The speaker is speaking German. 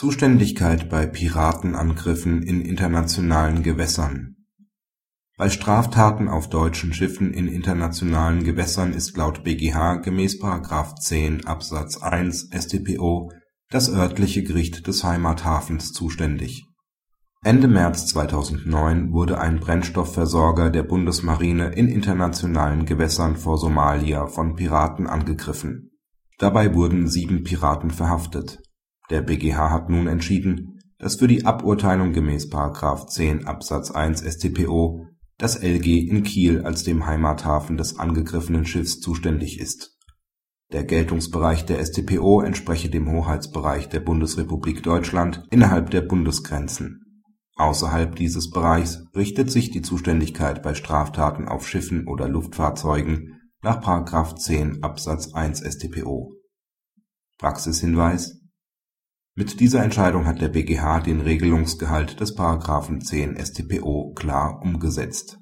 Zuständigkeit bei Piratenangriffen in internationalen Gewässern Bei Straftaten auf deutschen Schiffen in internationalen Gewässern ist laut BgH gemäß § 10 Abs 1 StPO das örtliche Gericht des Heimathafens zuständig. Ende März 2009 wurde ein Brennstoffversorger der Bundesmarine in internationalen Gewässern vor Somalia von Piraten angegriffen. Dabei wurden sieben Piraten verhaftet. Der BgH hat nun entschieden, dass für die Aburteilung gemäß § 10 Abs 1 StPO das LG in Kiel als dem Heimathafen des angegriffenen Schiffs zuständig ist. Der Geltungsbereich der StPO entspreche dem Hoheitsbereich der Bundesrepublik Deutschland innerhalb der Bundesgrenzen. Außerhalb dieses Bereichs richtet sich die Zuständigkeit bei Straftaten auf Schiffen oder Luftfahrzeugen nach § 10 Abs 1 StPO. Praxishinweis Mit dieser Entscheidung hat der BgH den Regelungsgehalt des § 10 StPO klar umgesetzt